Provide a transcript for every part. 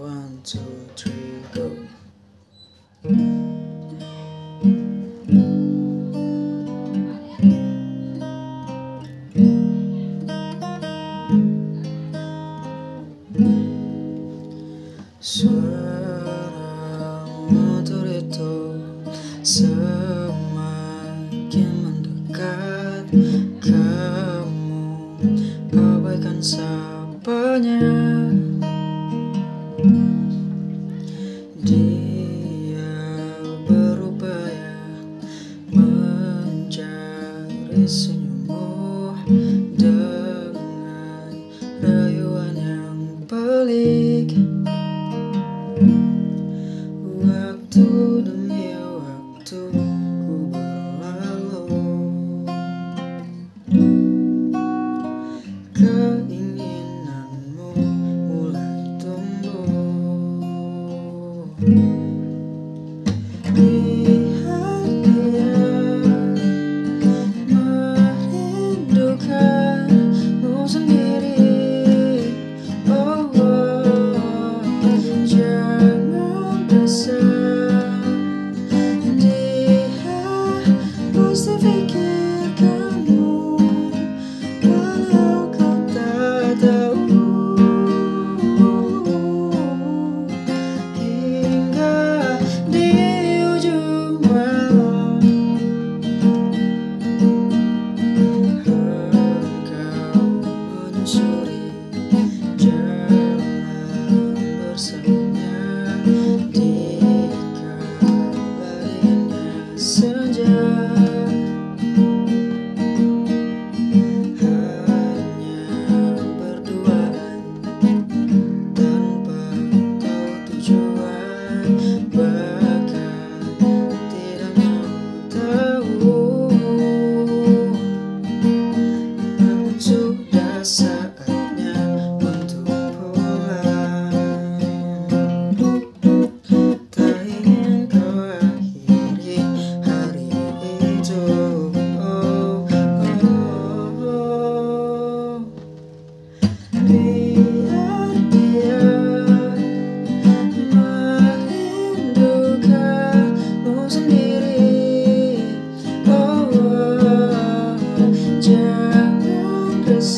One, two, three, go. Suara motor itu semakin mendekat kamu abaikan sapanya. Dia berupaya mencari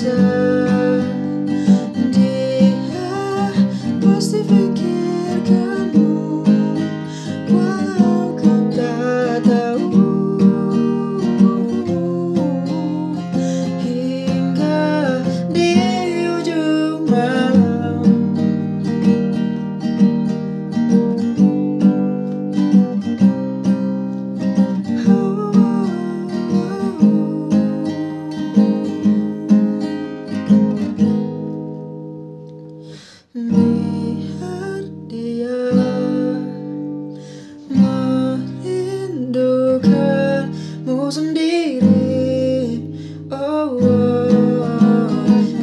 deserve. And here was the.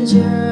treasure